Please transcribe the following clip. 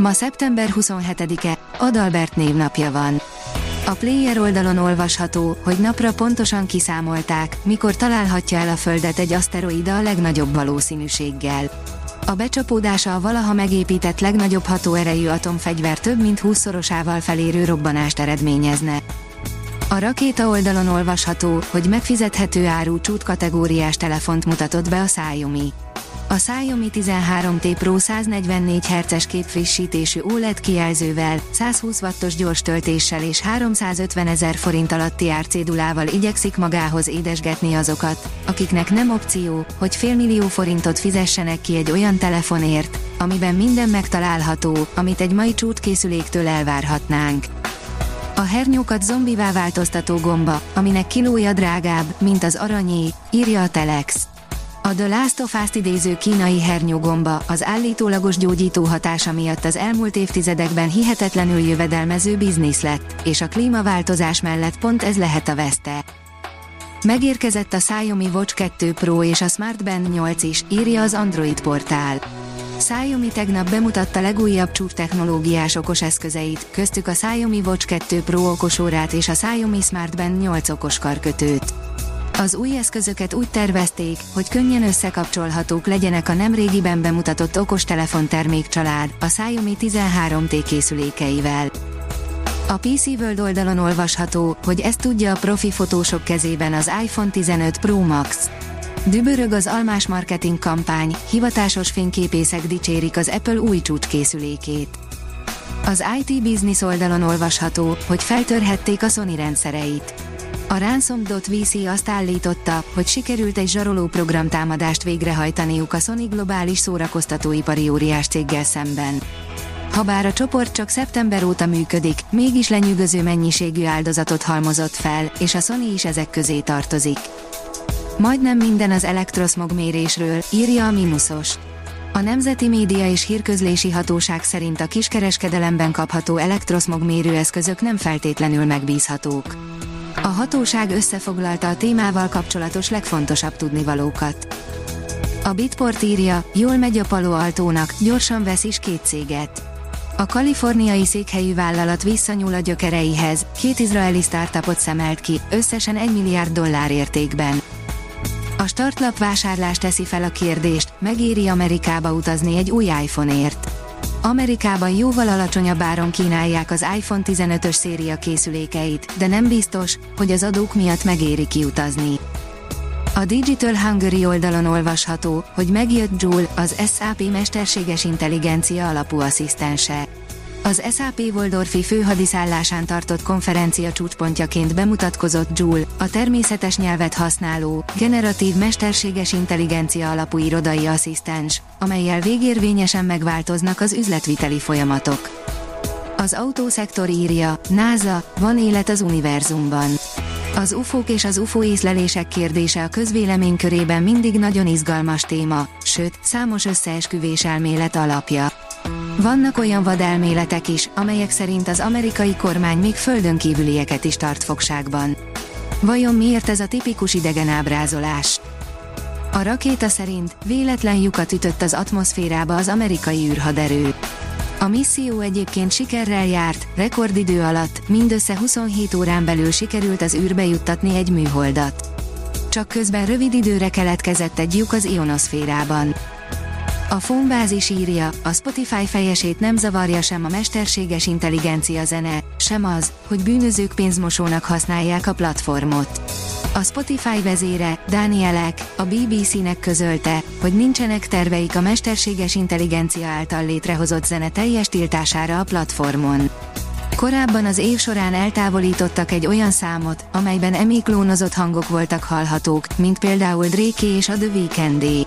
Ma szeptember 27-e, Adalbert névnapja van. A Player oldalon olvasható, hogy napra pontosan kiszámolták, mikor találhatja el a Földet egy aszteroida a legnagyobb valószínűséggel. A becsapódása a valaha megépített legnagyobb hatóerejű atomfegyver több mint 20-szorosával felérő robbanást eredményezne. A rakéta oldalon olvasható, hogy megfizethető áru csút kategóriás telefont mutatott be a Xiaomi. A Xiaomi 13T Pro 144 Hz képfrissítésű OLED kijelzővel, 120 wattos gyors töltéssel és 350 ezer forint alatti árcédulával igyekszik magához édesgetni azokat, akiknek nem opció, hogy félmillió forintot fizessenek ki egy olyan telefonért, amiben minden megtalálható, amit egy mai csútkészüléktől elvárhatnánk. A hernyókat zombivá változtató gomba, aminek kilója drágább, mint az aranyé, írja a Telex. A The Last of Us idéző kínai hernyógomba az állítólagos gyógyító hatása miatt az elmúlt évtizedekben hihetetlenül jövedelmező biznisz lett, és a klímaváltozás mellett pont ez lehet a veszte. Megérkezett a Xiaomi Watch 2 Pro és a Smart Band 8 is, írja az Android portál. Xiaomi tegnap bemutatta legújabb csúcs technológiás okos eszközeit, köztük a Xiaomi Watch 2 Pro okosórát és a Xiaomi Smart Band 8 okos karkötőt. Az új eszközöket úgy tervezték, hogy könnyen összekapcsolhatók legyenek a nemrégiben bemutatott okostelefon termékcsalád, a Xiaomi 13T készülékeivel. A PC World oldalon olvasható, hogy ezt tudja a profi fotósok kezében az iPhone 15 Pro Max. Dübörög az almás marketing kampány, hivatásos fényképészek dicsérik az Apple új csúcskészülékét. Az IT Business oldalon olvasható, hogy feltörhették a Sony rendszereit. A Ransom.vc azt állította, hogy sikerült egy zsaroló programtámadást végrehajtaniuk a Sony globális szórakoztatóipari óriás céggel szemben. Habár a csoport csak szeptember óta működik, mégis lenyűgöző mennyiségű áldozatot halmozott fel, és a Sony is ezek közé tartozik. Majdnem minden az elektroszmog mérésről, írja a Minusos. A Nemzeti Média és Hírközlési Hatóság szerint a kiskereskedelemben kapható elektroszmog mérőeszközök nem feltétlenül megbízhatók. A hatóság összefoglalta a témával kapcsolatos legfontosabb tudnivalókat. A Bitport írja, jól megy a Palo Altónak, gyorsan vesz is két céget. A kaliforniai székhelyű vállalat visszanyúl a gyökereihez, két izraeli startupot szemelt ki, összesen 1 milliárd dollár értékben. A startlap vásárlás teszi fel a kérdést, megéri Amerikába utazni egy új iPhone-ért. Amerikában jóval alacsonyabb áron kínálják az iPhone 15-ös széria készülékeit, de nem biztos, hogy az adók miatt megéri kiutazni. A Digital Hungary oldalon olvasható, hogy megjött Joule, az SAP mesterséges intelligencia alapú asszisztense. Az SAP Waldorfi főhadiszállásán tartott konferencia csúcspontjaként bemutatkozott Joule, a természetes nyelvet használó, generatív mesterséges intelligencia alapú irodai asszisztens, amelyel végérvényesen megváltoznak az üzletviteli folyamatok. Az autószektor írja, NASA, van élet az univerzumban. Az UFO-k és az UFO észlelések kérdése a közvélemény körében mindig nagyon izgalmas téma, sőt, számos összeesküvés elmélet alapja. Vannak olyan vadelméletek is, amelyek szerint az amerikai kormány még földön kívülieket is tart fogságban. Vajon miért ez a tipikus idegen ábrázolás? A rakéta szerint véletlen lyukat ütött az atmoszférába az amerikai űrhaderő. A misszió egyébként sikerrel járt, rekordidő alatt, mindössze 27 órán belül sikerült az űrbe juttatni egy műholdat. Csak közben rövid időre keletkezett egy lyuk az ionoszférában. A Fonbázis írja, a Spotify fejesét nem zavarja sem a mesterséges intelligencia zene, sem az, hogy bűnözők pénzmosónak használják a platformot. A Spotify vezére, Danielek, a BBC-nek közölte, hogy nincsenek terveik a mesterséges intelligencia által létrehozott zene teljes tiltására a platformon. Korábban az év során eltávolítottak egy olyan számot, amelyben emiklónozott hangok voltak hallhatók, mint például Drake és a The Weekndé.